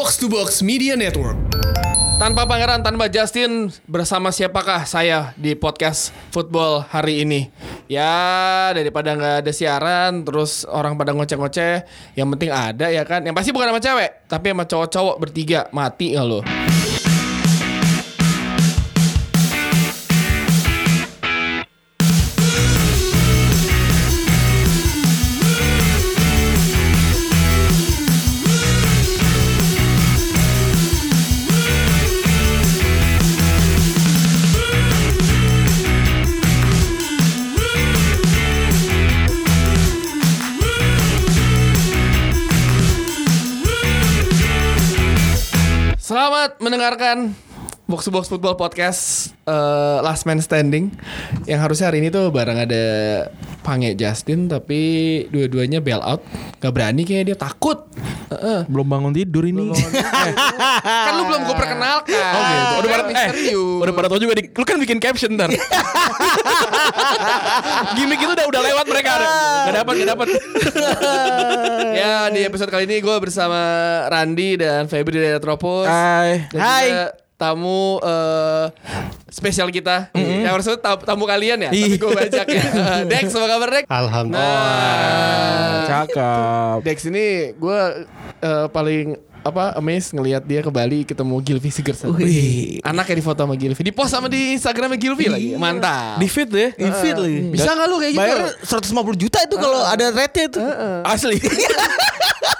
Box to Box Media Network. Tanpa pangeran, tanpa Justin, bersama siapakah saya di podcast football hari ini? Ya, daripada nggak ada siaran, terus orang pada ngoceh-ngoceh, yang penting ada ya kan? Yang pasti bukan sama cewek, tapi sama cowok-cowok bertiga. Mati nggak lo? Mendengarkan Box to Box Football Podcast eh, Last Man Standing Yang harusnya hari ini tuh bareng ada Pange Justin Tapi dua-duanya bail out Gak berani kayaknya dia takut Heeh. Belum bangun tidur ini. Kan lu belum gue perkenalkan Oh gitu. Udah pada eh, udah pada tau juga di, lu kan bikin caption ntar. Gimik itu udah udah lewat mereka ada. Gak dapat gak dapat. Ya di episode kali ini gue bersama Randi dan Febri dari Retropus Hai. Juga tamu eh, spesial kita Yang harusnya tamu, tamu kalian ya Tapi gue bajak ya Dex apa kabar Dex? Alhamdulillah. Nah Cakep. Dex ini gue eh, paling apa amazed ngelihat dia ke Bali ketemu Gilvi Sigurdsson. Wih. Anaknya di foto sama Gilvi. Di post sama di Instagramnya Gilvi lagi. Mantap. Di fit ya. Di feed lagi. Bisa nggak lu kayak gitu? Bayar 150 juta itu kalau ada rate itu. Asli.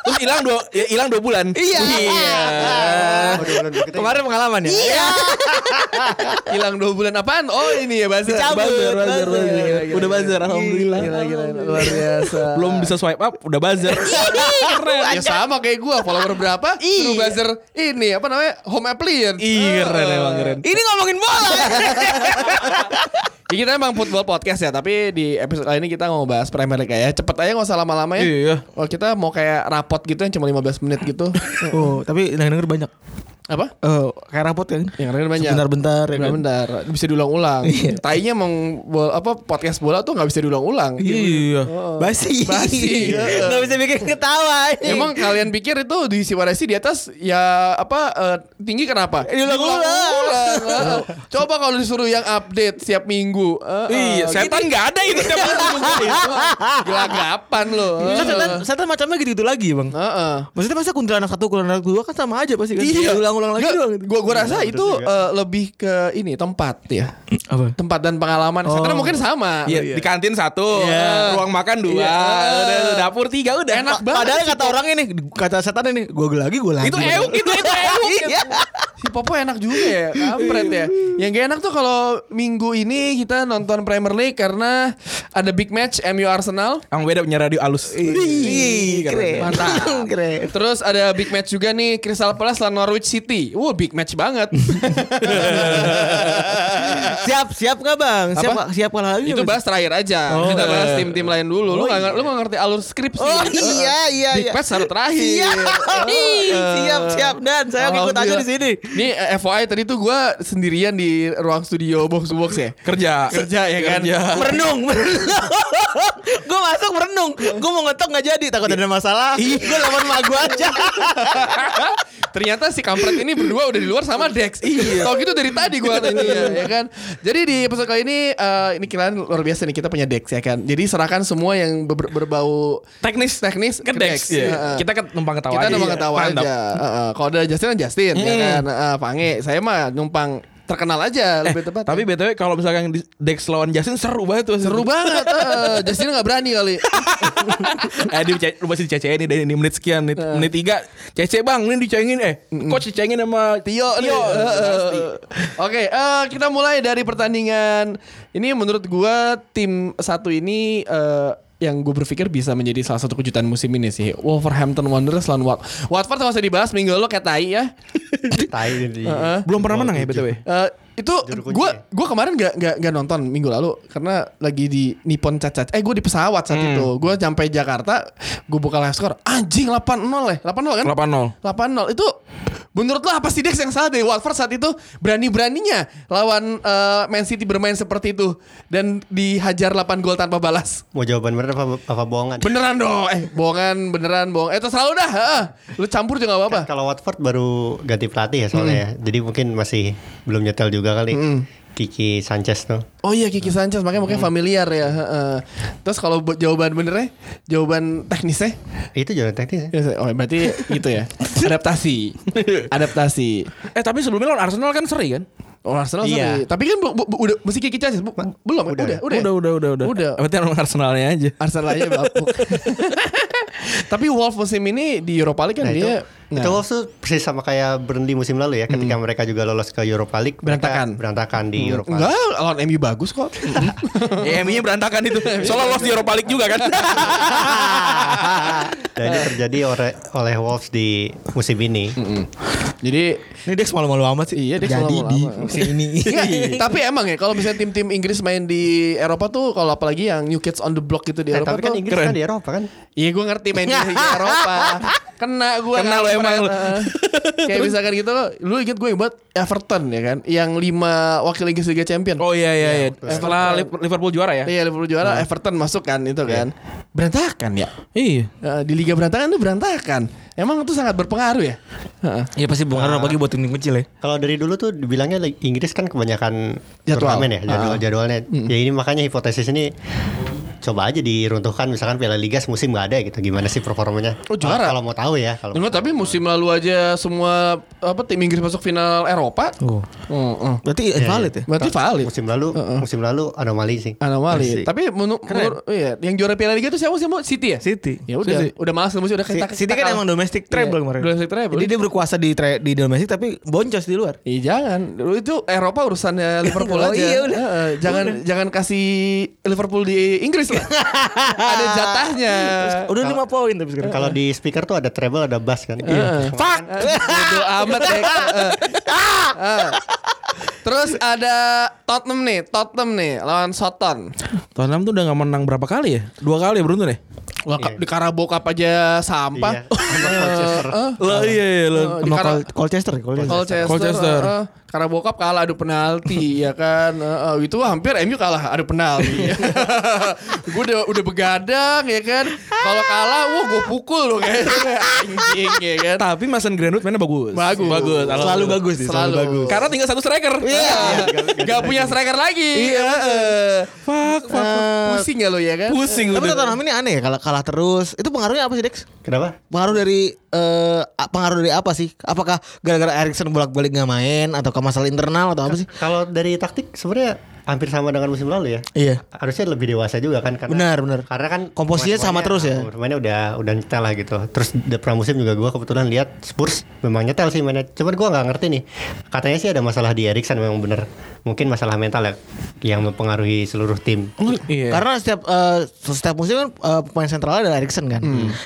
Terus hilang dua ya, hilang dua bulan. Iya. Kemarin pengalaman ya. Iya. Hilang dua bulan apaan? Oh ini ya buzzer. Dicabut. Buzzer, buzzer, Buzzer. buzzer. Gila, gila, Udah buzzer alhamdulillah. Gila, gila, luar biasa. Belum bisa swipe up udah buzzer. Ya sama kayak gua follower berapa? Suruh Iya. buzzer ini apa namanya? Home appliance. Ih keren emang keren. Ini ngomongin bola. Ya, kita emang football podcast ya, tapi di episode kali ini kita mau bahas Premier League ya. Cepet aja nggak usah lama-lama ya. Iya. Oh, kita mau kayak rapot gitu yang cuma 15 menit gitu. oh, tapi denger banyak. Apa? Oh, kayak rapot kan. Yang denger banyak. Bentar-bentar ya kan. Bentar, bisa diulang-ulang. Iya. Tainya emang bol- apa podcast bola tuh nggak bisa diulang-ulang. Iya. Basi. Basi, heeh. Nggak bisa bikin ketawa. Emang kalian pikir itu di Siwaresi di atas ya apa eh, tinggi kenapa? Diulang-ulang. Coba kalau disuruh yang update setiap minggu. heeh. Iya, setan nggak ada itu tiap minggu. Gelagapan loh. Setan, setan macamnya gitu-gitu lagi bang. Heeh. Maksudnya masa kuntilanak satu, kuntilanak dua kan sama aja pasti kan. Iya. Ulang-ulang lagi gitu. Gua gua rasa itu eh, lebih ke ini tempat ya. Apa? Tempat dan pengalaman. Setan Oh. mungkin sama. Iya, di kantin satu, Iya. ruang makan dua, Iya. udah dapur tiga udah. Enak Pa- banget Padahal kata orang ini, kata setan ini, gue lagi, gue lagi. Itu euk itu itu euk. Iya. Si Popo enak juga ya, kampret ya. Yang gak enak tuh kalau minggu ini kita nonton Premier League karena ada big match MU Arsenal. Yang beda punya radio alus. Ih, keren. Mantap. keren. Terus ada big match juga nih Crystal Palace lawan Norwich City. Wow, big match banget. siap, siap nggak bang? Siap, Apa? siap kalah lagi. Itu bahas terakhir aja. Oh. Kita bahas tim-tim lain dulu. Lu Oh, nggak lu nggak ngerti alur skrip sih. Oh iya, iya, Big iya. match harus terakhir. Siap, Eh, siap, siap. Dan saya ikut aja di sini. Ini eh, FYI tadi tuh gue sendirian di ruang studio box to box ya. Kerja. Kerja ya kan. Kerja. Merenung, gue masuk merenung. Gue mau ngetok nggak jadi, takut ada masalah. Gue lawan mak gue aja. Ternyata si kampret ini berdua udah di luar sama Dex. Iya. Tau gitu dari tadi gua tanya ya kan. Jadi di episode kali ini eh, ini kalian luar biasa nih kita punya Dex ya kan. Jadi serahkan semua yang ber- berbau Teknis. teknis Ke Dex. Iya. Heeh. Kita kan numpang ketawa kita aja. numpang Iya. ketawa Mantap. aja. Heeh. Kalau ada Justin Justin ya kan. Heeh, Pange saya mah numpang terkenal aja lebih tepat. Tapi BTW kalau misalkan Dex lawan Justin seru banget tuh. seru banget. heeh. Justin nggak berani kali. eh di lu masih dicecein nih dari ini menit sekian menit, menit tiga cece bang ini dicengin eh coach dicengin sama Tio nih. Heeh. Oke, eh, kita mulai dari pertandingan. Ini menurut gua tim satu ini eh, yang gue berpikir bisa menjadi salah satu kejutan musim ini sih. Wolverhampton Wanderers lawan Wat Watford nggak usah dibahas minggu lalu kayak tai ya. Tai ini. belum pernah menang ya BTW Eh, itu gue gue kemarin gak, gak, gak nonton minggu lalu karena lagi di Nippon Cacat. Eh gue di pesawat saat itu. Gue sampai Jakarta, gue buka live score. Anjing 8-0 ya. 8-0 kan? 8-0 8-0 itu Menurut lo apa sih Dex yang salah dari Watford saat itu berani-beraninya lawan eh, Man City bermain seperti itu dan dihajar 8 gol tanpa balas? Mau jawaban bener apa, apa bohongan? Beneran dong, eh bohongan beneran bohong. Eh terserah lu dah, heeh. lu campur juga apa-apa. Kan kalau Watford baru ganti pelatih ya soalnya ya. Jadi mungkin masih belum nyetel juga kali. Kiki Sanchez tuh. Oh iya Kiki Sanchez makanya mungkin familiar ya. heeh. Terus kalau buat jawaban benernya, jawaban teknisnya, Itu jawaban teknis ya. ya, oh berarti gitu ya. Adaptasi, adaptasi. Eh tapi sebelumnya lawan Arsenal kan seri kan? Oh Arsenal Iya. seri. Tapi kan bu- bu- udah mesti Kiki Sanchez bu- belum udah udah udah. Udah udah udah udah. Udah. Berarti emang Arsenalnya aja. Arsenal aja bapuk. Tapi Wolf musim ini di Europa League kan Nah, itu, dia itu Wolves tuh persis sama kayak Burnley musim lalu ya. Ketika mereka juga lolos ke Europa League. Berantakan. Berantakan di Europa League. Enggak, lawan MU bagus kok. ya MU-nya berantakan itu. Soalnya lolos di Europa League juga kan. Dan ini terjadi oleh, oleh Wolves di musim ini. Jadi Ini Dex malu-malu amat sih. Iya, Dex Jadi malu-malu di amat. musim ini. Enggak, tapi emang ya kalau misalnya tim-tim Inggris main di Eropa tuh kalau apalagi yang New Kids on the Block gitu di Eh, Eropa tapi kan tuh Inggris kan di Eropa kan. Iya gue ngerti main di Eropa Kena gue Kena lo emang lo. Kayak misalkan gitu Lu inget gue buat Everton ya kan Yang lima wakil Inggris Liga Champion Oh iya iya iya. Setelah Liverpool juara ya. Iya Liverpool juara Everton masuk kan itu kan Berantakan ya Iya. Eh, Di Liga berantakan itu berantakan Emang itu sangat berpengaruh ya Heeh. Iya pasti pengaruh apalagi buat tim kecil ya. Kalau dari dulu tuh dibilangnya Inggris kan kebanyakan Jadwal. turnamen ya, jadwal jadwalnya. Ya ini makanya hipotesis ini coba aja diruntuhkan misalkan Piala Liga semusim nggak ada gitu. Gimana sih performanya? Oh, juara. Kalau mau tahu ya, kalau Enggak tapi musim lalu aja semua apa tim Inggris masuk final Eropa. Oh. Heeh. Berarti valid ya? Berarti valid. musim lalu musim lalu anomali sih. Anomali. Asik. Tapi menurut menur- iya, yang juara Piala Liga itu siapa sih? Mo? City ya? City. Ya udah, City. udah malas musim udah Si- kita. City kita kan kalah. emang domestic treble Iya, kemarin. Domestic treble. Jadi dia berkuasa di tra- di domestic tapi boncos di luar. Iya jangan. Itu Eropa urusannya Liverpool Oh, aja. iya, udah. Heeh, jangan jangan kasih Liverpool di Inggris. Ada jatahnya. Udah 5 poin tapi sekarang. Kalau di speaker tuh ada treble, ada bass kan. Heeh. Fuck. Bodo amat ya. Terus ada Tottenham nih, Tottenham nih lawan Soton. Tottenham tuh udah gak menang berapa kali ya? Dua kali ya beruntun ya? Wah, di Carabao Cup aja sampah. Iya. Colchester. Lo iya iya lo. Oh, di Colchester, Colchester. Colchester, Colchester. uh, Carabao Cup kalah adu penalti ya kan. Uh, uh, itu hampir MU kalah adu penalti. gue udah udah begadang ya kan. Kalau kalah, wah gue pukul loh kayak anjing ya kan. Tapi Mason Greenwood mainnya bagus. Bagus. Bagus. Selalu bagus sih, selalu bagus. Karena tinggal satu striker. Iya. Gak punya striker lagi. Iya. Fuck, fuck, Pusing gak lo ya kan? Pusing Tapi. Tottenham ini aneh ya kalau kalah terus. Itu pengaruhnya apa sih, Dex? Kenapa? Pengaruh dari eh pengaruh dari apa sih? Apakah gara-gara Erikson bolak-balik nggak main atau ke masalah internal atau apa sih? Kalau dari taktik sebenarnya hampir sama dengan musim lalu ya. Iya. Harusnya lebih dewasa juga kan karena Benar, benar. Karena kan Komposisinya sama terus ya? Mainnya udah udah nyetel lah gitu. Terus di pramusim juga gua kebetulan lihat Spurs memang nyetel sih mainnya. Cuman gua nggak ngerti nih. Katanya sih ada masalah di Erikson memang bener. Mungkin masalah mental ya yang mempengaruhi seluruh tim. Iya. Karena setiap eh, setiap musim kan eh, pemain sentralnya adalah Erikson kan.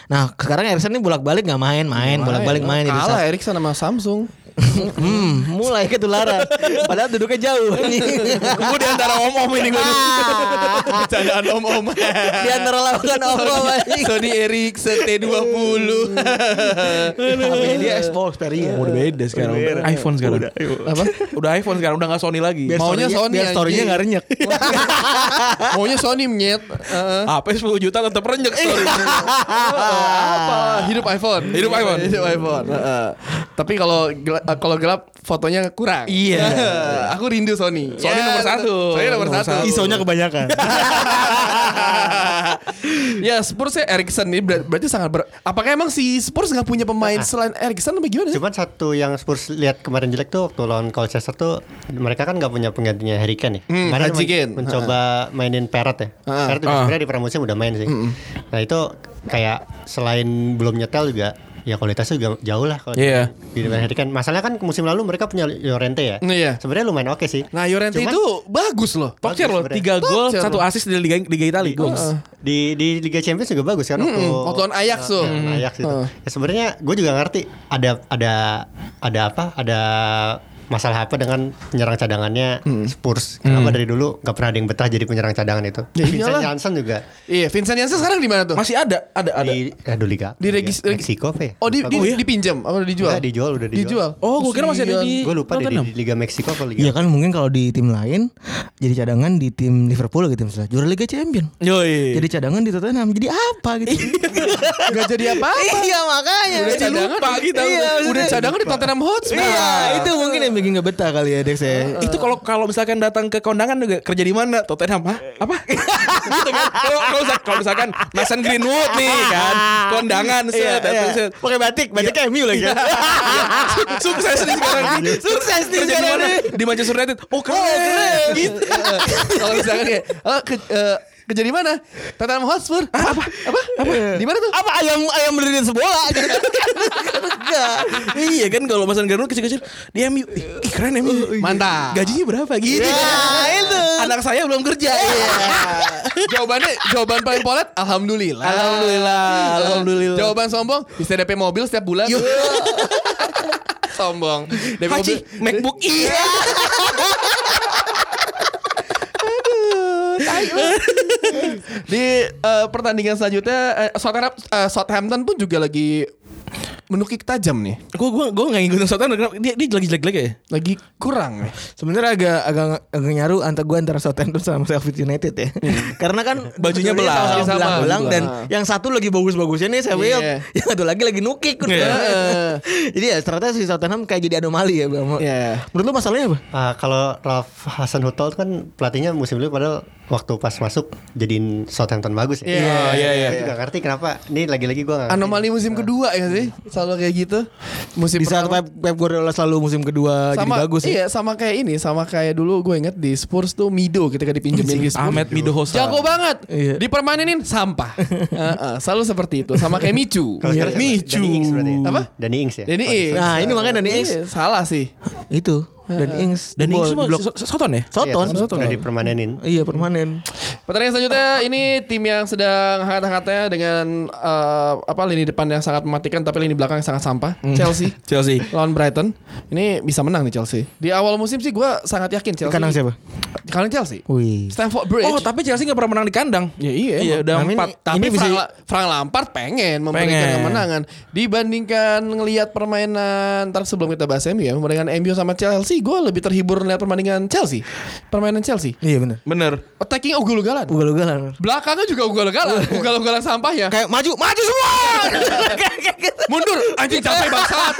Nah sekarang Erikson ini bolak-balik nggak main, main, bolak-balik main. Kalah Erikson sama Samsung. Hmm, mulai ketularan. Padahal duduknya jauh. Gue di antara om-om ini gue. Bercandaan om-om. Di antara lawan om anjing. Sony Ericsson T20. HP-nya dia Xbox Xperia. Udah beda sekarang. Udah iPhone sekarang. Apa? Udah iPhone sekarang. Udah gak Sony lagi. Biar Maunya story-nya- Sony, biar story-nya nggak renyek. Maunya Sony menyet. Heeh. HP 10 juta tetap renyek story. apa? Hidup iPhone. Hidup iPhone. Hidup iPhone. Heeh. Tapi kalau gelap, kalau gelap fotonya kurang. Iya. Aku rindu Sony. Sony nomor satu. Sony nomor, Nomor satu. satu. ISO-nya kebanyakan. ya Spurs ya Erikson ini ber- berarti sangat ber. Apakah emang si Spurs nggak punya pemain selain Erikson apa gimana? Cuman satu yang Spurs lihat kemarin jelek tuh waktu lawan Colchester tuh mereka kan nggak punya penggantinya Harry Kane ya. Hmm, Kemarin men- Kane. mencoba mainin Perot ya. Ah. Perot juga sebenarnya di pramusim udah main sih. Nah itu kayak selain belum nyetel juga ya kualitasnya juga jauh lah kalau Iya. di Harry Kane. Masalahnya kan musim lalu mereka punya Llorente ya. Iya. Sebenarnya lumayan oke sih. Nah Llorente Cuman- itu bagus loh. Top tier loh. 3 gol. 1 assist di Liga, Liga Italia. Goals. Di di Liga Champions juga bagus kan waktu waktu lawan Ajax tuh. Nah, Ajax itu. Ya sebenarnya gue juga ngerti ada ada ada apa? Ada masalah apa dengan penyerang cadangannya Hmm. Spurs? Kenapa dari dulu nggak pernah ada yang betah jadi penyerang cadangan itu? Ya Vincent iyalah. Janssen juga Iya, Vincent Janssen sekarang di mana tuh? Masih ada, ada, ada. di aduh liga Di regis- Liga Meksiko apa ya? Oh, di, di, gua. dipinjam apa dijual? Enggak, dijual, udah dijual. Oh, gue kira masih ada di Gue lupa deh di, di Liga Meksiko apa Liga Iya kan mungkin kalau di tim lain jadi cadangan di tim Liverpool gitu misalnya juara Liga Champion. Yoi. Jadi cadangan di Tottenham. Jadi apa gitu? Gak jadi apa-apa. iya makanya. Udah Jadi cadangan lupa kita. Iya, Udah cadangan di Tottenham Hotspur. Iya, itu mungkin yang bikin gak betah kali ya Dex ya. Itu kalau kalau misalkan datang ke kondangan juga kerja di mana? Tottenham, Hah? Apa? gitu kan. Kalau kalau misal- kalau misalkan Mason Greenwood nih kan, kondangan set, Iya, set, iya. set. Pakai batik, batik MU lagi kan. Sukses nih sekarang. Sukses nih sekarang. Di Manchester United. Oh, keren. Gitu. Kalau misalkan kayak oh, ke, eh, kerja di mana? Tottenham Hotspur. Apa? Apa? Apa? Di mana tuh? Apa ayam ayam berdiri sebola gitu. Enggak. iya kan kalau Mason Greenwood kecil-kecil di MU. Ih, keren MU. Mantap. Gajinya berapa gitu. Ya, itu. Anak saya belum kerja. Jawabannya jawaban paling polet alhamdulillah. Alhamdulillah, alhamdulillah. Jawaban sombong bisa DP mobil setiap bulan. sombong. DP mobil. MacBook iya. Di eh, pertandingan selanjutnya eh, Southampton pun juga lagi menukik tajam nih. Gue gue gue nggak ngikutin Southampton. Dia dia lagi jelek-jelek ya. Lagi kurang nih. Sebenarnya agak agak agak nyaru antara gue antara Southampton sama Sheffield United ya. Karena kan Bajunya belang. Sama, belang-belang dan belang. yang satu lagi bagus-bagusnya nih Sheffield, Iya. yang satu lagi lagi nukik. jadi ya ternyata si Tottenham kayak jadi anomali ya, Bang. Iya. Menurut lu masalahnya apa? Ah, kalau Ralph Hasan Huttol kan pelatihnya musim lalu padahal waktu pas masuk jadiin Southampton bagus ya. Iya, iya, iya. Gue juga ngerti kenapa. Ini lagi-lagi gue gak ngerti. Anomali musim kedua ya sih? Selalu kayak gitu. Musim Di saat pertama- Pep, Pep Guardiola selalu musim kedua sama jadi bagus ya. iya sama kayak ini sama kayak dulu gue inget di Spurs tuh Mido ketika dipinjemin di Spurs Ahmed Mido Hossa. jago banget Iya. dipermanenin sampah Heeh, selalu seperti itu sama kayak Micu Kalau? Micu Danny Ings berarti ya? apa Danny Ings ya? Danny Oh, Ings Nah, ini makanya Danny Ings. Iya, salah sih Itu dan Ings Dan ini Bol- semua Soton ya? Iya, Soton. Soton. Udah dipermanenin. Iya permanen. Pertandingan selanjutnya ini tim yang sedang hangat-hangatnya dengan eh, apa lini depan yang sangat mematikan tapi lini belakang yang sangat sampah. Chelsea Chelsea. lawan Brighton. Ini bisa menang nih Chelsea. Di awal musim sih gue sangat yakin Chelsea. Kandang siapa? Kandang Chelsea. Wih. Stamford Bridge. Oh, tapi Chelsea nggak pernah menang di kandang. Ya iya, Iya, udah Nah, ini- empat. Tapi Ini bisa- Frank, La- Frank Lampard pengen memberikan Pengen. kemenangan dibandingkan ngelihat permainan ntar sebelum kita bahas MU ya permainan MU sama Chelsea gue lebih terhibur lihat permainan Chelsea permainan Chelsea Iya benar. Bener. attacking ugal-ugalan Ugal-ugalan. belakangnya juga ugal-ugalan ugal-ugalan sampah ya Kayak maju, maju semua. mundur anjing capek bangsat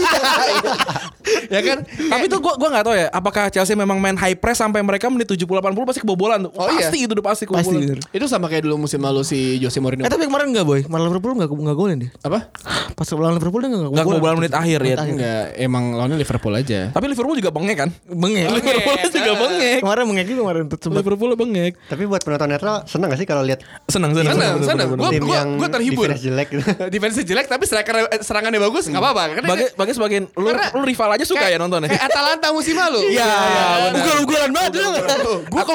ya kan Tapi tuh gua gua nggak tahu ya, apakah Chelsea memang main high press sampai mereka menit 70 80 pasti kebobolan tuh. Oh, iya. pasti itu udah pasti Pasti. kebobolan. itu sama kayak dulu musim lalu si Jose Mourinho Eh tapi kemarin enggak boy, malah Liverpool enggak enggak golin dia. apa Pas lawan Liverpool dia enggak Nggak kebobolan menit akhir ya. enggak emang lawannya Liverpool aja Tapi Liverpool juga bengek kan? Bengek. Liverpool juga bengek. Kemarin bengek juga kemarin tuh sempat. Liverpool bengek. Tapi buat penonton netral seneng gak sih kalau lihat Senang senang. Senang, senang. Gua- tim gua- yang gua terhibur. defense jelek gitu? defense jelek tapi striker serangannya bagus nggak apa-apa karena Bagi bagi sebagian lu, lu rival aja suka ya nontonnya. Kayak Atalanta musim lalu. Iya, benar. Ugal-ugalan banget ke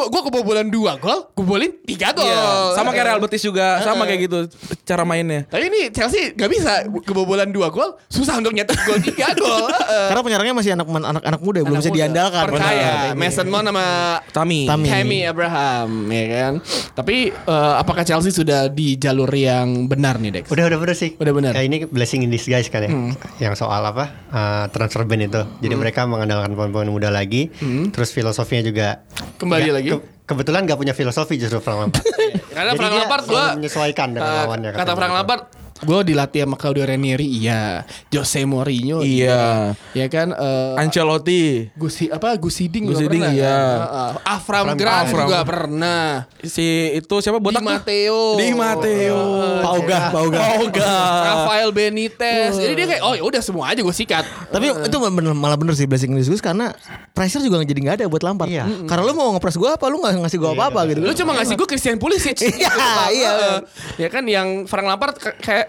gua kebobolan 2 gol, kebobolin 3 gol. Iya, sama kayak Real Betis juga, sama kayak gitu cara mainnya. Tapi ini Chelsea gak bisa kebobolan 2 gol, susah untuk nyetak gol 3 gol. Karena penyerangnya masih anak anak anak muda belum bisa. Diandalkan. Percaya. Benar. Mason Mount sama Tami. Tami. Tammy Abraham ya kan. Tapi eh, apakah Chelsea sudah di jalur yang benar nih, Dex? Udah udah bener sih. Udah bener. Ya, ini blessing in disguise kan ya. Yang soal apa? uh, transfer ban itu. Jadi mereka mengandalkan pemain-pemain muda lagi. Terus filosofinya juga Kembali nggak- lagi. ke- kebetulan gak punya filosofi justru Frank Lampard. Karena Jadi Frank Lampard gua menyesuaikan dengan eh, lawannya. Kata Frank. Lampard, gue dilatih sama Claudio Ranieri iya, Jose Mourinho Iya. ya kan eh, Ancelotti. Gusi apa Gusiding Gus juga Hiding, pernah iya. kan? Heeh. Afram Afram Grant Grant. juga pernah Si itu siapa Di botak tuh? Matteo Di Matteo. Pauga, Pauga. Pauga. Rafael Benitez jadi dia kayak oh ya udah semua aja gue sikat Tapi itu bener, malah bener sih blessing in disguise karena pressure juga jadi nggak ada buat Lampard. Iya. Karena lu mau ngepres gua apa, lu nggak ngasih gua apa-apa gitu. lu cuma ngasih gue Christian Pulisic Iya, iya. Ya kan yang Frank Lampard kayak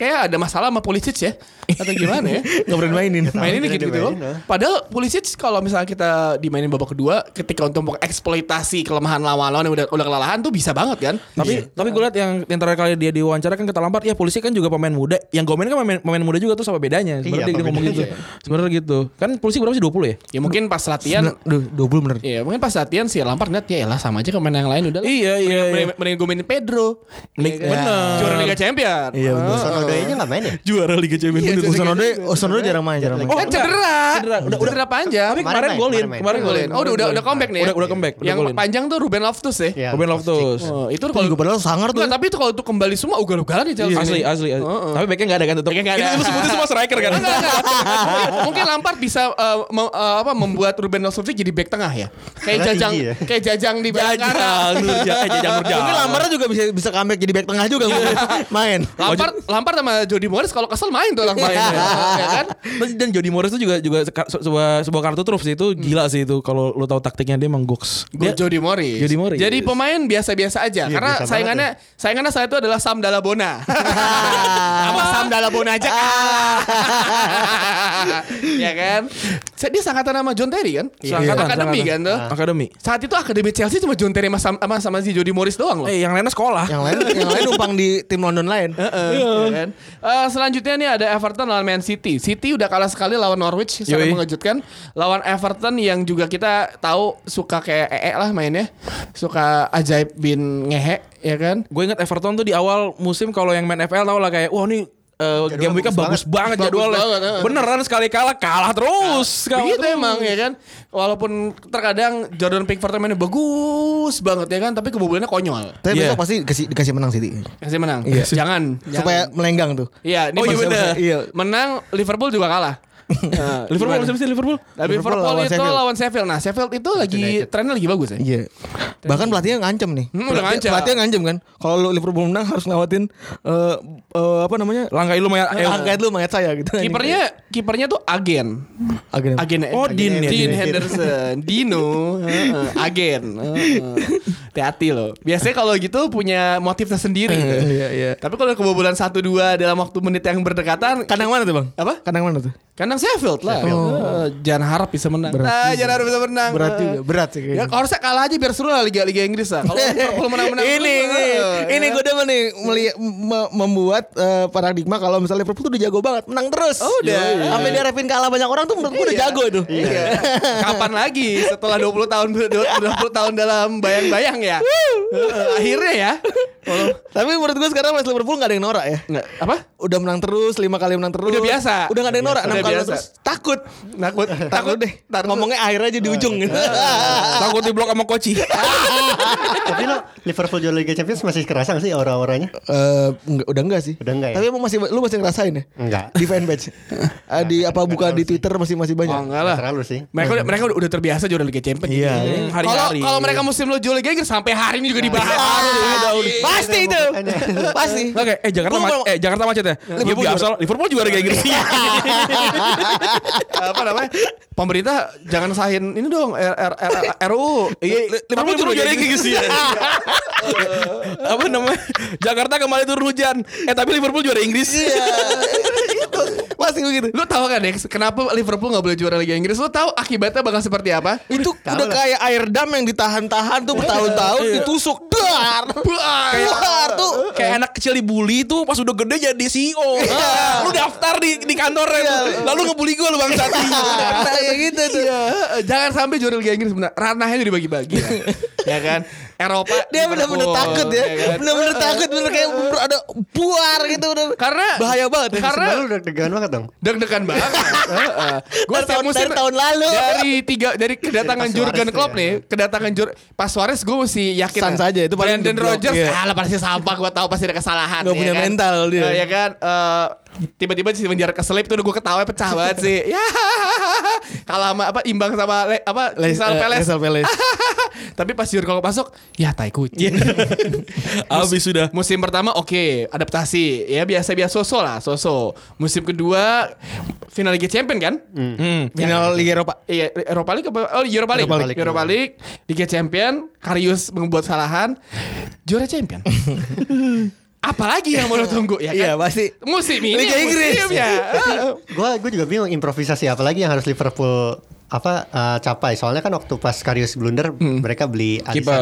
kayak ada masalah sama Pulisic ya atau gimana ya? Nggak berani mainin. Mainin gitu gitu loh. ah. Padahal Pulisic kalau misalnya kita dimainin babak kedua, ketika untuk eksploitasi kelemahan lawan-lawan yang udah udah kelelahan tuh bisa banget kan? Tapi tapi gue lihat yang yang terakhir kali dia diwawancara kan kata Lampard ya polisi kan juga pemain muda. Yang Gomen kan pemain, pemain muda juga tuh sama bedanya. Sebenarnya Iya, dia, apa dia ngomong gitu. Sebenarnya gitu. Kan polisi berapa sih 20 ya? Ya mungkin pas latihan Duh, 20 bener. Iya mungkin pas latihan sih Lampard ngeliat ya lah sama aja ke pemain yang lain udah. Iya, iya, Mending, iya. mending gue mainin Pedro Iya bener. Juara Liga Champion Iya, bener. Sonodoy-nya nggak main ya? Juara Liga Champions Iya, League. Juara Osonode, Osonode jarang main, jarang main. Oh kan cedera Cedera. Udah, udah, cedera panjang Tapi kemarin main, golin, kemarin main. golin. Oh udah, udah, udah comeback nih ya? Udah udah comeback, udah Yang panjang tuh Ruben Loftus ya Iya, Ruben Loftus. Oh, itu kalau juga padahal sangar tuh. Tapi itu kalau itu kembali semua ugal-ugalan nih Chelsea. Asli, asli. Tapi backnya nggak ada kan tetap. Itu, sebutnya semua striker kan. Mungkin, Lampard bisa mem- uh, apa membuat Ruben Loftus jadi back tengah ya. Kayak jajang ya. kayak jajang di. Jajang, eh, jajang Nurja. Mungkin Lamarnya juga bisa bisa comeback jadi back tengah juga main. Lampard Lampard sama Jody Morris kalau kesel main tuh orang main ya, ya kan? Dan- Dan Jody Morris itu juga juga sebuah sebuah kartu truf sih itu gila sih itu kalau lo tahu taktiknya dia emang goks. Dia, Jody Morris. Jody Morris. Jadi pemain biasa-biasa aja Iya, karena biasa banget saingannya saingannya saya itu adalah Sam Dalabona. Apa Sam Dalabona aja? ya kan? Dia sangkatan sama John Terry kan? Sangkatan, Akademi sangkatan. kan tuh. akademi. Saat itu akademi Chelsea cuma John Terry sama, sama, sama si Jody Morris doang loh. Eh yang lainnya sekolah. Yang lain yang lain numpang di tim London lain. Ya kan? Eh, selanjutnya nih ada Everton lawan Man City. City udah kalah sekali lawan Norwich sangat mengejutkan. Lawan Everton yang juga kita tahu suka kayak ee lah mainnya. Suka ajaib bin ngehe ya kan? Gue ingat Everton tuh di awal musim kalau yang main FL tau lah kayak wah nih eh, game weeknya bagus, bagus banget, Bagus jadwalnya. banget, eh. Beneran sekali kalah kalah terus. Kalah Begitu terus. emang ya kan. Walaupun terkadang Jordan Pickford mainnya bagus banget ya kan, tapi kebobolannya konyol. Tapi Iya. besok pasti dikasih, dikasih menang City. Kasih menang. Iya. Jangan, Supaya jangan. melenggang tuh. Iya, ini Oh, iya bener. Iya. Menang Liverpool juga kalah. Nah, Liverpool gimana? siapa sih Liverpool? Nah, Liverpool, Liverpool lawan itu Sheffield. lawan Sheffield. Nah, Sheffield itu lagi trennya lagi bagus ya. Iya. Bahkan pelatihnya ngancem nih. Hmm, udah Pelatih- ngancam. Pelatihnya ngancem kan. Kalau lu Liverpool menang harus ngelawatin eh eh, apa namanya? Langkai lu mayat Eh, eh, angkat lu mayat saya gitu. Kipernya kipernya tuh agen. agen. Agen Oh, Dean ya, Dean Dean. Henderson, Dino, heeh, agen. heeh. Hati-hati loh. Biasanya kalau gitu punya motif tersendiri. Iya, iya. Tapi kalau kebobolan 1-2 dalam waktu menit yang berdekatan, Kandang mana tuh, Bang? Apa? Kandang mana tuh? kandang Sheffield lah. Eh, jangan harap bisa menang. Berat Nah, juga. jangan harap bisa menang. Berat Eh. juga, berat sih Ya harusnya kalah aja biar seru lah Liga Liga Inggris lah. Kalau Liverpool menang-menang ini ini, eh, ini gue demen nih meli- me- membuat eh, paradigma kalau misalnya Liverpool tuh udah jago banget menang terus. Oh, udah. Sampai diharapin kalah banyak orang tuh menurut gue udah Iya. jago itu. Iya. Kapan lagi setelah 20 tahun 20 tahun dalam bayang-bayang ya? Heeh, Akhirnya ya. Tapi menurut gue sekarang West Liverpool gak ada yang norak ya. nggak apa? Udah menang terus, lima kali menang terus. Udah biasa. Udah gak ada yang norak, enam Udah kali biasa. menang terus. Takut. Takut, Takut deh. Ngomongnya akhir aja di ujung gitu. takut di blok sama Koci. Tapi lo Liverpool juara Liga Champions masih kerasa gak sih aura-auranya? Eh, enggak, udah enggak sih. Udah enggak ya? Tapi emang masih lu masih ngerasain ya? Enggak. Di fanpage. Eh, di apa buka di Twitter masih masih banyak. Oh enggak lah. Terlalu sih. Mereka udah, mereka udah, terbiasa juara Liga Champions. Iya. Kalau Hari-hari. kalau mereka musim lo juara Liga Inggris sampai hari ini juga dibahas. Ah, Pasti itu. Pasti. Oke, eh Jakarta eh Jakarta macet ya. Liverpool biasa Liverpool juara Liga Inggris. Apa namanya? Pemerintah jangan sahin ini dong R, R, R, RUU. Iya, Liverpool juara Liga Inggris ya. Apa namanya? Jakarta kembali turun hujan. Eh tapi Liverpool juara Inggris. Iya. Pasti begitu. Lu tahu kan Dex, kenapa Liverpool nggak boleh juara Liga Inggris? Lu tahu akibatnya bakal seperti apa? Itu udah kayak air dam yang ditahan-tahan tuh bertahun-tahun ditusuk. Dar. Keluar tuh. Kayak anak kecil dibully tuh pas udah gede jadi CEO. Lu daftar di di kantornya tuh. Lalu ngebully gue lu bangsat. Nah, kayak gitu tuh. Iya, jangan sampai juara Liga Inggris benar. Ranahnya udah dibagi-bagi ya. ya kan? Eropa Dia benar-benar takut ya. kan? Benar-benar takut bener kayak ada buar gitu udah. Karena bahaya banget ya. Karena lu deg-degan banget dong. deg-degan banget. Gue tahun- dari tahun lalu. dari tiga dari kedatangan Jurgen Klopp ya. nih, kedatangan Jur pas Suarez gue mesti yakin Sans lah. aja, itu paling Brandon Rodgers ah lah pasti sampah gue tahu pasti ada kesalahan Nggak ya punya kan? mental dia. Eh, ya kan Eh, tiba-tiba si menjar keselip tuh gue ketawa pecah banget sih ya kalah sama apa imbang sama le- apa Les- Crystal eh, Palace. tapi pas Jurgen Klopp masuk ya tai kucing Abis sudah. Musim pertama oke, adaptasi. Ya biasa-biasa soso lah, soso. Musim kedua final Liga Champion kan? Hmm. Final Liga Eropa. Iya, Eropa League apa? Oh, Europa League. Europa League. Europa League, Liga Champion, Karius membuat kesalahan, juara champion. Apalagi yang mau lo tunggu ya kan? Iya pasti. Musim ini Liga Inggris. musimnya. gue gue juga bingung improvisasi apa lagi yang harus Liverpool apa eh, capai soalnya kan waktu pas Karius blunder mereka beli. Alisson.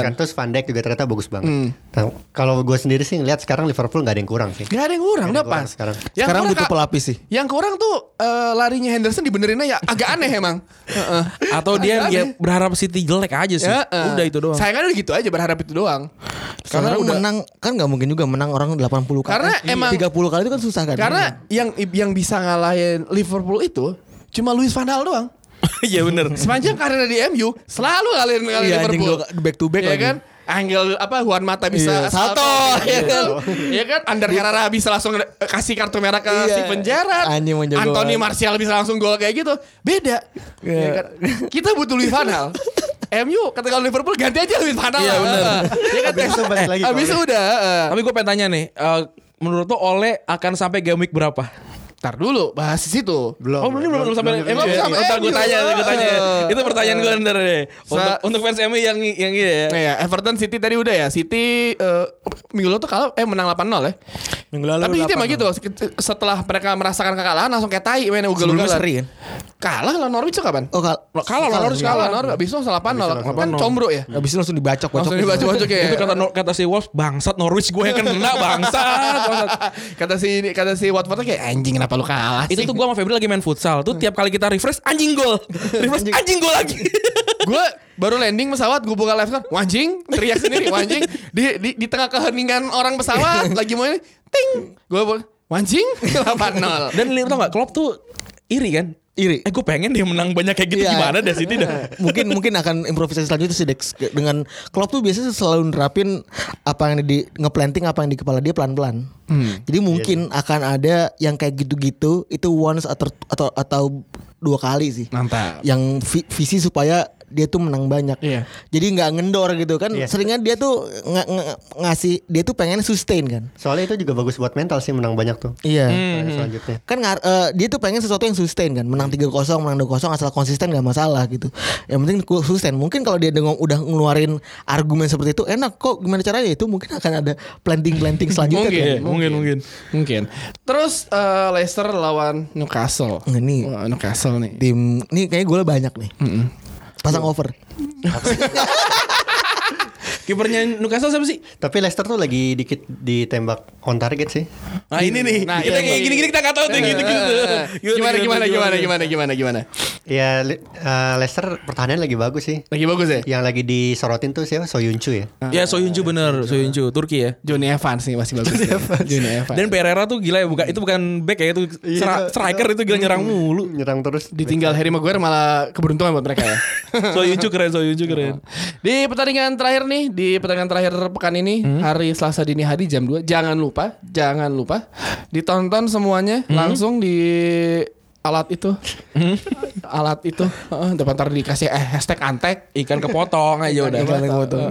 kan terus Van Dijk juga ternyata bagus banget. Nah, kalau gue sendiri sih ngeliat sekarang Liverpool nggak ada yang kurang sih. Gak ada yang kurang, Nggak udah ada yang kurang pas. sekarang. Yang Sekarang kurang, butuh pelapis sih. Yang kurang tuh eh, larinya Henderson dibenerinnya ya agak aneh emang. Heeh. Atau dia ya berharap City jelek aja sih. Ya, eh. Udah itu doang. Sayangnya udah gitu aja berharap itu doang. Karena udah- menang kan nggak mungkin juga menang orang 80 kali. Karena Eh, emang- 30 kali itu kan susah kan. Karena yang yang bisa ngalahin Liverpool itu cuma Luis van Gaal doang. Iya bener. Sepanjang karirnya di MU selalu ngalahin ngalahin Iya, Liverpool. back to back Iya lagi. kan? Angel apa Juan Mata bisa Iya, salto, iya iya kan? Iya kan? Ander Herrera bisa langsung kasih kartu merah ke Iya. Steven Gerrard. Anjing menjagoan. Anthony Martial bisa langsung gol kayak gitu. Beda. Iya. Iya kan? Kita butuh Luis van Gaal. MU ketika Liverpool ganti aja Luis van Gaal. Iya, bener. Iya kan? Habis itu balik lagi itu Ole. udah. eh. Tapi gue pengen tanya nih, eh, menurut lo Ole akan sampai game week berapa? Ntar dulu bahas di situ. Belum. oh belum belum, belum sampai belum, emang belum. sampai Sampai Ntar gue tanya, gue tanya. Eh. Itu pertanyaan gue ntar deh. Untuk, untuk fans MU yang yang ini ya. Nah ya, Everton City tadi udah ya. City eh, minggu lalu tuh kalah eh menang 8-0 ya. Minggu lalu Tapi itu emang 8-0. gitu setelah mereka merasakan kekalahan langsung kayak tai mainnya Sebelumnya ugal-ugalan. seri kan? Kalah lawan Norwich kapan? Oh kal Kalah lawan Norwich Kalah kalah. Norwich habis itu 8-0 kan 8-0. combro ya. Habis itu langsung dibacok Langsung dibaca-baca kayak Itu kata kata si Wolves bangsat Norwich gue yang kena bangsat. bangsat. kata si kata si Watford kayak anjing kenapa lu kalah Itu tuh gue sama Febri lagi main futsal tuh tiap kali kita refresh anjing gol. Refresh anjing gol lagi. gue baru landing pesawat gue buka live kan wanjing teriak sendiri wanjing di, di di tengah keheningan orang pesawat lagi mau ini ting gue wanjing 8-0 Dan li- tau gak Klopp tuh iri kan? Iri. Eh gue pengen dia menang banyak kayak gitu Iya. gimana dah City dah. mungkin mungkin akan improvisasi selanjutnya sih Dex dengan Klopp tuh biasanya selalu nerapin apa yang di ngeplanting apa yang di kepala dia pelan-pelan. Jadi mungkin akan ada yang kayak gitu-gitu itu once atau atau atau dua kali sih. mantap Yang vi- visi supaya dia tuh menang banyak. Iya. Jadi nggak ngendor gitu kan. Iya. Seringnya dia tuh ng- ng- ngasih dia tuh pengen sustain kan. Soalnya itu juga bagus buat mental sih menang banyak tuh. Iya. Kayak Selanjutnya. kan eh, dia tuh pengen sesuatu yang sustain kan menang 3-0 menang 2-0 asal konsisten gak masalah gitu yang penting sustain mungkin kalau dia dengan udah ngeluarin argumen seperti itu enak kok gimana caranya itu mungkin akan ada planting planting selanjutnya Mungkin, tuh. mungkin mungkin. mungkin terus eh, Leicester lawan Newcastle Nah, ini Wah, Newcastle nih tim ini kayaknya gue banyak nih pasang over Kipernya Newcastle siapa sih? Tapi Leicester tuh lagi dikit ditembak on target sih. Nah ini nih. Nah, kita ini. kayak gini-gini kita nggak tahu tuh gitu gitu. gimana gimana gimana gimana gimana gimana Ya Le- eh, Leicester pertahanan lagi bagus sih. lagi bagus ya Yang lagi disorotin tuh siapa? Soyuncu ya. Ya Soyuncu bener, Soyuncu Turki ya. Johnny Evans nih masih bagus Johnny Evans Dan Pereira tuh gila ya bukan itu bukan back ya itu sera- striker itu gila nyerang mulu. Nyerang terus. ditinggal Harry Maguire malah keberuntungan buat mereka ya Soyuncu keren, Soyuncu keren. Di pertandingan terakhir nih, di pertandingan terakhir pekan ini, hari Selasa dini hari jam 2, jangan lupa, jangan lupa ditonton semuanya langsung di alat itu. alat itu. Depan ntar dikasih eh, hashtag antek. Ikan kepotong aja udah. Ikan kepotong.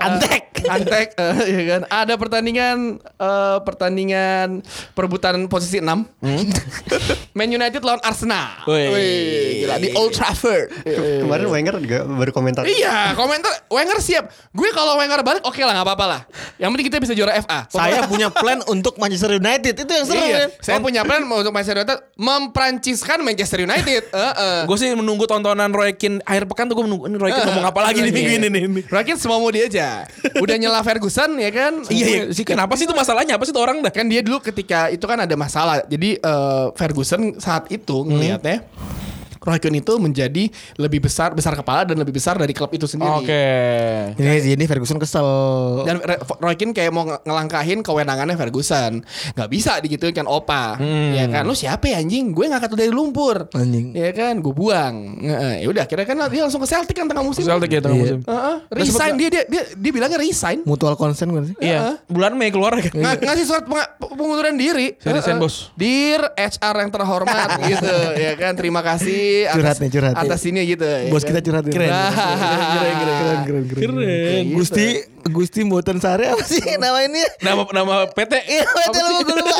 Antek. Antek eh, ya kan. Ada pertandingan eh, pertandingan perebutan posisi 6. Man United lawan Arsenal. Wih. Gila di Old Trafford. Ke- Kemarin Wenger juga baru komentar. Iya, komentar Wenger siap. Gue kalau Wenger balik oke lah, nggak apa-apa lah. Yang penting kita bisa juara FA. saya punya plan untuk Manchester United itu yang seru iya, kan saya punya plan untuk Manchester United mempranciskan Manchester United. Heeh. Gue sih menunggu tontonan Roy Keane akhir pekan tuh gue menunggu ini Roy Keane ngomong apa lagi nih minggu ini nih. Rakyat semua mau dia aja. Udah nyela Ferguson ya kan? Iya, iya sih kenapa sih itu masalahnya apa sih tuh orang dah? Kan dia dulu ketika itu kan ada masalah. Jadi eh, Ferguson saat itu ngelihatnya Roy Keane itu menjadi lebih besar besar kepala dan lebih besar dari klub itu sendiri. ini ini Ferguson kesel Dan Keane kayak mau nge- ngelangkahin kewenangannya Ferguson. Nggak bisa digituin kan Opa. Ya kan, lu siapa ya anjing? Gue ngangkat dari lumpur. Anjing. Ya kan, gue buang. Ya udah, kira kan dia langsung ke Celtic kan tengah musim. Celtic ya tengah Iya. musim. Heeh. resign dia, dia dia dia bilangnya resign. mutual consent kan sih Iya, bulan Mei keluar kan. Ng- ngasih surat pengunduran diri. Saya resign, bos. Dear HR yang terhormat gitu. Ya kan, terima kasih Curhat nih, curhat. atas ini gitu. ya bos kan? kita curhat Keren. Nah. keren keren keren keren Keren. Gusti Gusti Mboten Sari apa sih nama ini Nama nama PT. Iya, betul lupa gue lupa.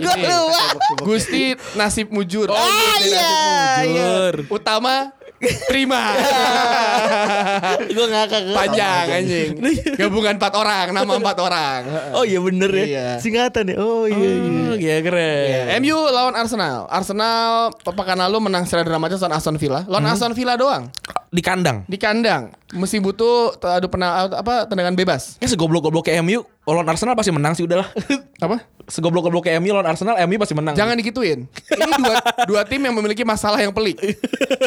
Gue lupa. Gusti nasib mujur. Ah, Gusti iya, nasib mujur. iya. Utama Terima. Gue ngakak. Panjang anjing. Gabungan empat orang, nama empat orang. Oh iya bener ya. Iya. Singkatan ya. Oh iya iya. Oh, iya keren. MU lawan Arsenal. Arsenal pekan lalu menang secara dramatis lawan Aston Villa. Lawan Aston Villa doang Di kandang. di kandang. Mesti butuh adu pena apa tendangan bebas. Ya segoblok-goblok ke MU lawan Arsenal pasti menang sih udahlah. Apa? Segoblok-goblok ke MU lawan Arsenal, MU pasti menang. Jangan digituin. Ini dua dua tim yang memiliki masalah yang pelik.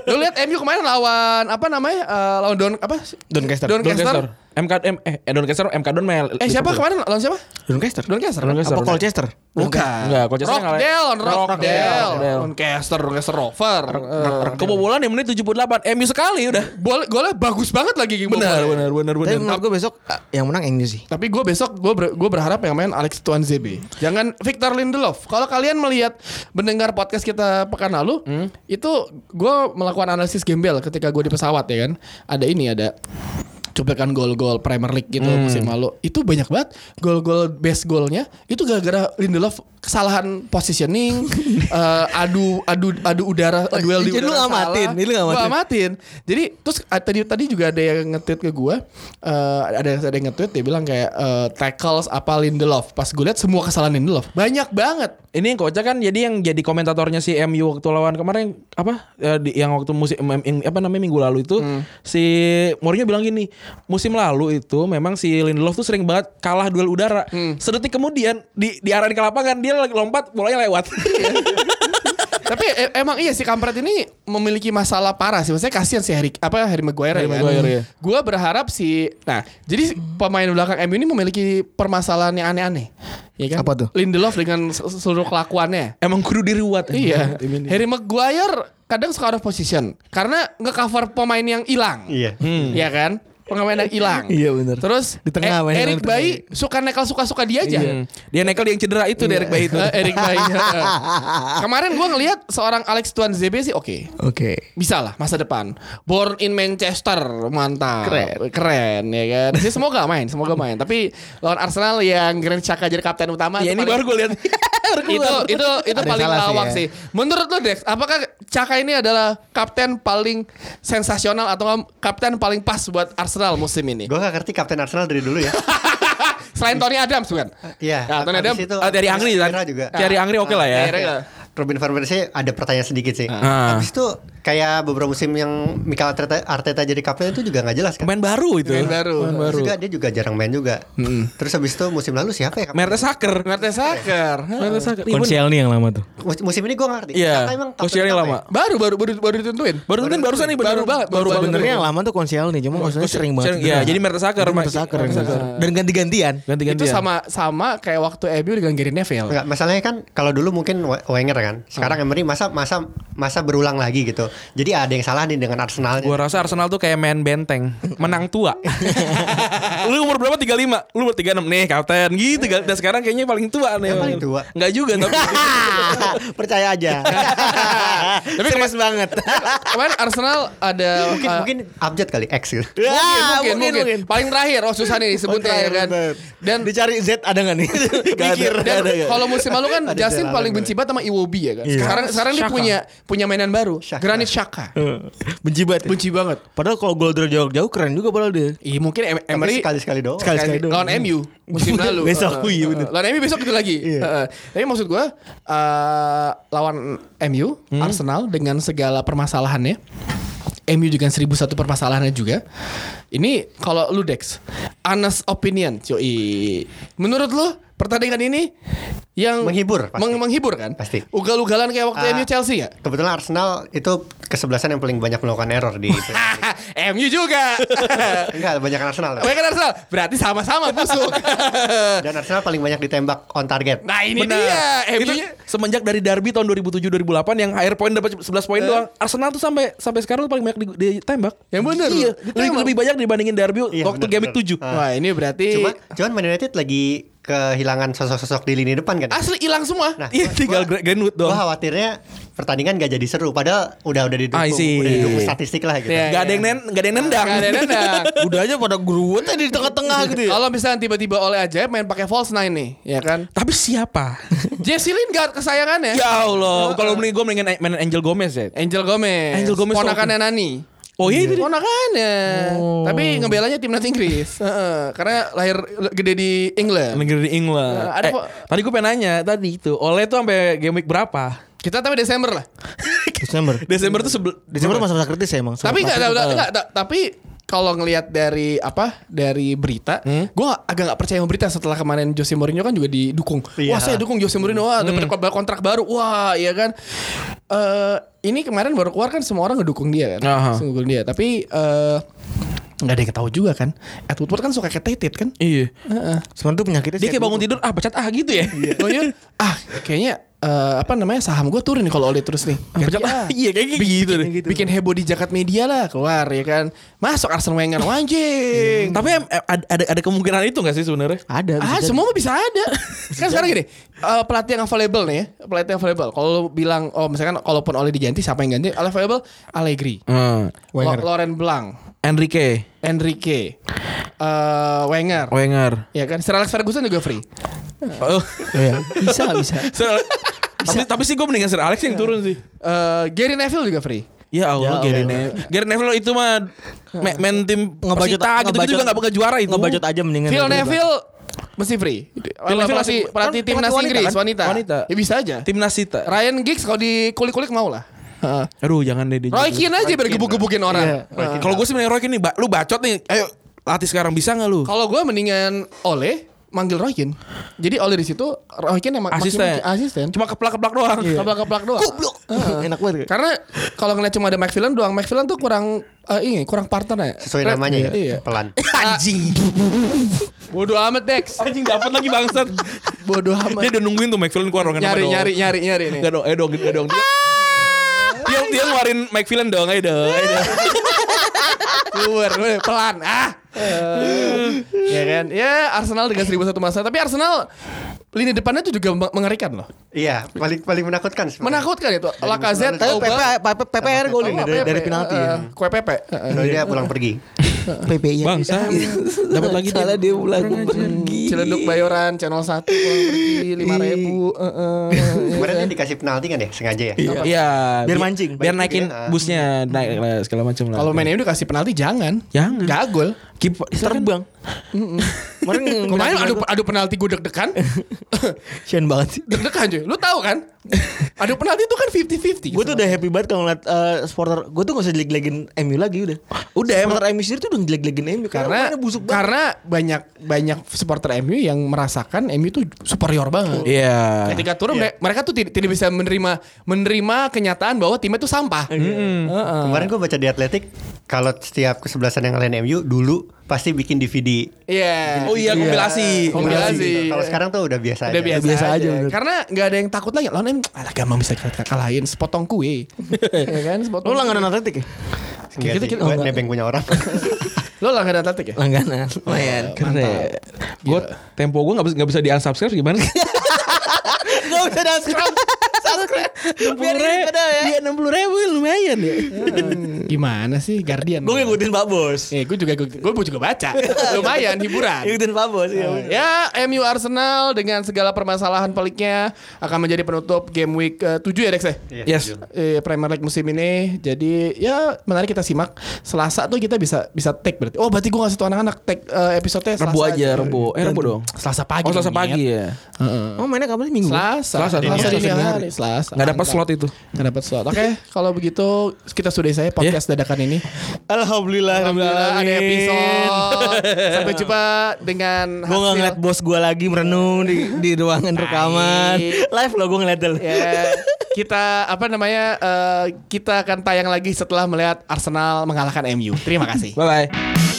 Lu lihat MU kemarin lawan apa namanya? Eh, lawan Don apa? Doncaster. Doncaster. Doncaster. MK M eh eh, Doncaster MK Don Mel. Eh siapa kemarin lawan siapa? Doncaster. Doncaster. Doncaster. Apa Colchester? Bukan. Enggak, Colchester Rockdale. Rockdale, Rockdale. Doncaster, Doncaster Rover. Eh, Kebobolan di menit 78 MU sekali udah. Boleh, golnya bagus banget lagi Benar, benar, benar, Tapi benar. menurut gue besok ah, yang menang MU sih. Tapi gue besok gue gue berharap yang main Alex Tuan ZB. Jangan Victor Lindelof. Kalau kalian melihat mendengar podcast kita pekan lalu, itu gue melakukan analisis gembel ketika gue di pesawat ya kan. Ada ini ada cuplikan gol-gol Premier League gitu musim lalu. Itu banyak banget gol-gol best golnya itu gara-gara Lindelof kesalahan positioning, eh, adu adu adu udara, duel di Jadi lu udara ngamatin, salah. ini lu ngamatin. Gua amatin. Jadi terus tadi tadi juga ada yang nge-tweet ke gue, eh, ada ada yang nge-tweet dia bilang kayak eh, tackles apa Lindelof. Pas gue lihat semua kesalahan Lindelof banyak banget. Ini yang kocak kan jadi yang jadi komentatornya si MU waktu lawan kemarin apa di, yang waktu musim apa namanya minggu lalu itu si Mourinho bilang gini musim lalu itu memang si Lindelof tuh sering banget kalah duel udara sedetik kemudian di diarahin ke lapangan dia lagi lompat bolanya lewat Tapi e- emang iya si kampret ini memiliki masalah parah sih. Maksudnya kasihan si Harry apa Harry Maguire Harry ya. Maguire, iya. Gue berharap si nah jadi pemain belakang MU ini memiliki permasalahan yang aneh-aneh. Ya kan? Apa tuh? Lindelof dengan seluruh kelakuannya. emang kudu diruat Iya, Harry Maguire kadang suka out of position karena nge-cover pemain yang hilang. Iya. Iya kan? Pemain yang hilang. Iya, bener. Terus Di tengah, E- tengah. Bayi suka nekel suka-suka dia aja. Hmm. dia nekel yang cedera itu Derek Bayi itu Eric Bayi. Heeh. Kemarin gue ngelihat seorang Alex Tuan ZB sih oke. Oke. Bisa lah masa depan. Born in Manchester, mantap. Keren. Keren ya kan. Sih semoga main, semoga main. Tapi lawan Arsenal yang Granit Xhaka jadi kapten utama. ya ini paling- baru gue lihat itu itu itu Ada paling salah sih lawak ya. sih, Menurut lo Dex, apakah Caka ini adalah kapten paling sensasional atau kapten paling pas buat Arsenal musim ini? Gue gak ngerti kapten Arsenal dari dulu ya. Selain Tony Adams bukan? Iya. Ya, Tony Adams, itu Ah, dari Angri kan juga. Thierry Angri oke lah ya Iya. Robin van Persie ada pertanyaan sedikit sih. Ah. Habis itu kayak beberapa musim yang Mikel Arteta, Arteta jadi kapten itu juga nggak jelas kan. pemain baru itu Pemain baru. Pemain Terus baru juga dia juga jarang main juga. Terus habis itu musim lalu siapa ya? kapten? Mertesacker Mertesacker. Mertesacker Iya, Konsel nih yang lama tuh. Mus- Musim ini gue ngerti. Iya, Koscielny apa lama. ya? Baru baru baru baru ditentuin. Baru kan barusan nih Baru banget, baru. Sebenarnya yang lama tuh Konsel nih, cuma maksudnya sering banget. Iya, jadi Mertesacker. Mertesacker. Dan ganti-gantian. Ganti-gantian. Itu sama sama kayak waktu MU Gary Neville. Enggak, masalahnya kan kalau dulu mungkin Wenger kan. Sekarang Emery masa masa masa berulang lagi gitu. Jadi ada yang salah nih dengan Arsenalnya. Gua rasa Arsenal tuh kayak main benteng, menang tua. lu umur berapa? 35. Lu umur 36 nih, kapten. Gitu kan. Dan sekarang kayaknya paling tua nih. Yang paling tua. Enggak juga tapi. Percaya aja. Tapi serius banget. Kemarin Arsenal ada mungkin uh, mungkin abjad kali X gitu. mungkin, Ya, mungkin, mungkin, Paling terakhir oh susah nih disebutnya ya kan. Dan dicari Z ada nggak nih? Mikir. dan ada nggak? kalau musim lalu kan Justin jalan paling benci banget sama Iwobi ya kan. Sekarang sekarang dia Shaka. punya punya mainan baru, Shaka. Granit Xhaka. benci banget. Benci banget. Padahal kalau gol dari jauh-jauh keren juga padahal dia. Ih mungkin Em- Emery sekali sekali doang. Sekali-sekali doang. lawan MU musim lalu. Besok, Heeh. iya bener. Lawan MU besok gitu lagi. Heeh. Tapi maksud gua eh, lawan MU Arsenal dengan segala permasalahannya MU dengan seribu satu permasalahannya juga. Ini kalau lu Dex, honest opinion, cuy. Menurut lu pertandingan ini yang Menghibur, pasti. meng- menghibur kan? Pasti. Ugal-ugalan kayak waktu Ah. MU Chelsea ya? Kebetulan Arsenal itu kesebelasan yang paling banyak melakukan error di MU juga. Enggak, banyak Arsenal. Kan Arsenal berarti sama-sama busuk. Dan Arsenal paling banyak ditembak on target. nah ini Benar. dia. Itu semenjak dari derby tahun 2007-2008 yang akhir poin dapat 11 poin doang. Arsenal tuh sampai sampai sekarang tuh paling banyak di- ditembak. Yang bener Iya, lebih, lebih banyak dibandingin derby Iya, waktu bener, game week bener. 7. Ah. Wah ini berarti Cuma cuman Man United lagi kehilangan sosok-sosok di lini depan kan. Asli hilang semua. Nah, Iya tinggal Gre- Greenwood doang. khawatirnya pertandingan gak jadi seru padahal udah udah didukung udah didukung statistik lah gitu. Iya. Gak ada yang nen, gak ada yang nendang. Gak ada yang nendang. Udah aja pada gruwet aja di tengah-tengah gitu ya. Kalau misalnya tiba-tiba oleh aja main pakai false nine nih, ya kan? Tapi siapa? Jesse Lingard kesayangannya. ya Allah, kalau mending gue mendingan main Angel Gomez ya. Angel Gomez. Angel Gomez Ponakannya Nani. Oh iya itu dia. Ponakannya. Tapi ngebelanya timnas Inggris. Heeh, karena lahir gede di England. Negeri di England. Nah, ada Eh, kok- tadi gue pengen nanya tadi itu, Oleh tuh sampai game week berapa? Kita tapi Desember lah. Desember. Desember tuh sebel Desember masa-masa kritis ya emang. tapi enggak, enggak, enggak, tapi kalau ngelihat dari apa dari berita, Hmm? gue agak nggak percaya sama berita setelah kemarin Jose Mourinho kan juga didukung. Iya. Wah saya dukung Jose Mourinho, wah dapat kontrak baru, wah iya kan. Eh ini kemarin baru keluar kan semua orang ngedukung dia kan, Aha. ngedukung dia. Tapi eh nggak ada yang tahu juga kan. Ed Woodward kan suka ketetet kan. Iya. Sebenarnya tuh penyakitnya Dia kayak bangun tidur ah pecat ah gitu ya. Oh iya, ah kayaknya eh, apa namanya saham gue turun nih kalau oleh terus nih. Ah. Iya kayak gitu deh. Bikin heboh di jagat media lah keluar ya kan. Masuk Arsene Wenger anjing. Tapi em- em- ada, ada ada kemungkinan itu gak sih sebenarnya? Ada. Ah jadi. semua mah bisa ada. kan sekarang gini, eh, pelatih yang available nih ya, pelatih yang available. Kalau lu bilang, oh misalkan kalaupun oleh diganti siapa yang ganti? Available Allegri, Hmm. Wenger. Lo- Laurent Blanc, Enrique, Enrique, eh, Wenger, Wenger. ya kan? Sir Alex Ferguson juga free. Oh. Iya. Bisa, bisa. Sir- tapi tapi sih gue mendingan Sir Alex yang turun sih. Eh, Gary Neville juga free. Ya Allah, Ya Gary Allah. Neville. Gary Neville itu mah ma- main tim Ngebacot- Persita gitu ngebacot- juga gak bakal juara itu. Ngebacot aja mendingan. Phil Neville mesti free. Neville pelatih masih- pelatih kan timnas wanita Inggris kan? wanita. Wanita. Ya bisa aja. Timnas Sita. Ryan Giggs kalau dikulik-kulik mau lah. Heeh. Aduh, jangan deh. Roy Keane aja bergebuk-gebukin orang. Heeh. Kalau gue sih mending Roy Keane nih, lu bacot nih. Ayo latih sekarang bisa gak lu? Kalau gue mendingan Oleh manggil Roy Keane. Jadi Oleh di situ Roy Keane yang mak- Asisten. makin- asisten. Cuma keplak-keplak doang. keplak-keplak doang. Goblok. Enak banget. Karena kalau ngeliat cuma ada McFillan doang, McFillan tuh kurang eh, ini kurang partner ya. Sesuai Red- namanya ya, Iya. pelan. Anjing. Bodoh amat Dex. Anjing dapat lagi bangsat. Bodoh amat. Dia udah nungguin tuh McFillan keluar dong. nyari nyari nyari nyari nih. Gak dong, eh dong, eh dong. Dia, dia, dia ngeluarin McFillan dong, ayo dong. Ayo dong. Keluar pelan. Ah. Eh, ya kan? Ya Arsenal dengan 1001 masa, tapi Arsenal lini depannya tuh juga me- mengerikan loh. Iya, paling paling menakutkan sebenarnya. Menakutkan itu. Lacazette, Auba, PP, PP, PPR gol ini Oh, dari, Pepe. dari penalti ya. Eh, Kue Pepe. Eh, Soalnya dia pulang pergi. PP ya. Bangsa. Dapat lagi dia. Salah dia pulang pergi. Ciledug Bayoran channel 1 pulang pergi 5000 ribu Kemarin dia dikasih penalti kan ya, sengaja ya. Iya. Biar bi- mancing. Biar naikin Ah. busnya naik segala macam lah. Kalau main MU dikasih penalti jangan. Jangan. Gak gol. Kiper Terbang. Kemarin Kemarin adu adu penalti gue deg-degan. Sian banget sih. deg-degan cuy. Lu tahu kan? Adu penalti itu kan 50-50. Gue tuh udah happy banget kalau ngeliat eh, supporter Gue tuh gak usah jelek-jelekin MU lagi udah Udah, Supporter MU sendiri tuh udah jelek-jelekin MU karena mainnya busuk banget karena banyak banyak supporter MU yang merasakan MU tuh superior banget. Iya. Ketika turun mere- mereka tuh tidak, tidak bisa menerima menerima kenyataan bahwa timnya tuh sampah. Heeh. Kemarin gue baca di Atletik kalau setiap kesebelasan yang ngalahin MU dulu pasti bikin DVD. Iya. Oh iya, kompilasi. Kompilasi. Kalau sekarang tuh udah biasa Udah aja. biasa, Biasa aja. aja. Karena nggak ada yang takut lagi. Lawan MU, alah gampang bisa kita kalahin sepotong kue. ya kan sepotong. Lo langganan atletik ya? Enggak Gitu, gitu. gue Oh, nebeng punya orang. Lo langganan atletik ya? Langganan Lumayan Keren. Gue tempo gue nggak bisa nggak bisa di unsubscribe gimana? Gak usah dah subscribe Ini ada ya Iya enam puluh ribu lumayan ya. Gimana sih Guardian? Gue ngikutin Pak Bos Eh, gue juga gue juga baca. Lumayan hiburan. Ngikutin Pak Bos ya Ya, MU Arsenal dengan segala permasalahan peliknya akan menjadi penutup game week eh, 7 ya Dex ya? Iya, Yes. Eh, Premier League musim ini jadi ya menarik kita simak Selasa tuh kita bisa bisa take berarti oh berarti gue ngasih tau anak-anak take eh, episode Rebu aja, rebu. Eh rebu dong. Selasa pagi Oh selasa pagi ya. Oh mainnya kapan sih minggu? Selasa Selasa, Selasa, Selasa dini dini hari hari. Selasa Nggak dapat slot itu. Nggak dapat slot. Oke kalau begitu kita sudah saya podcast dadakan ini. Alhamdulillah Alhamdulillah ada episode. Sampai jumpa dengan Gue gak ngeliat bos gue lagi merenung di, di ruangan rekaman. Live loh gue ngeliat dulu ya kita apa namanya eh, kita akan tayang lagi setelah melihat Arsenal mengalahkan MU terima kasih. Bye bye.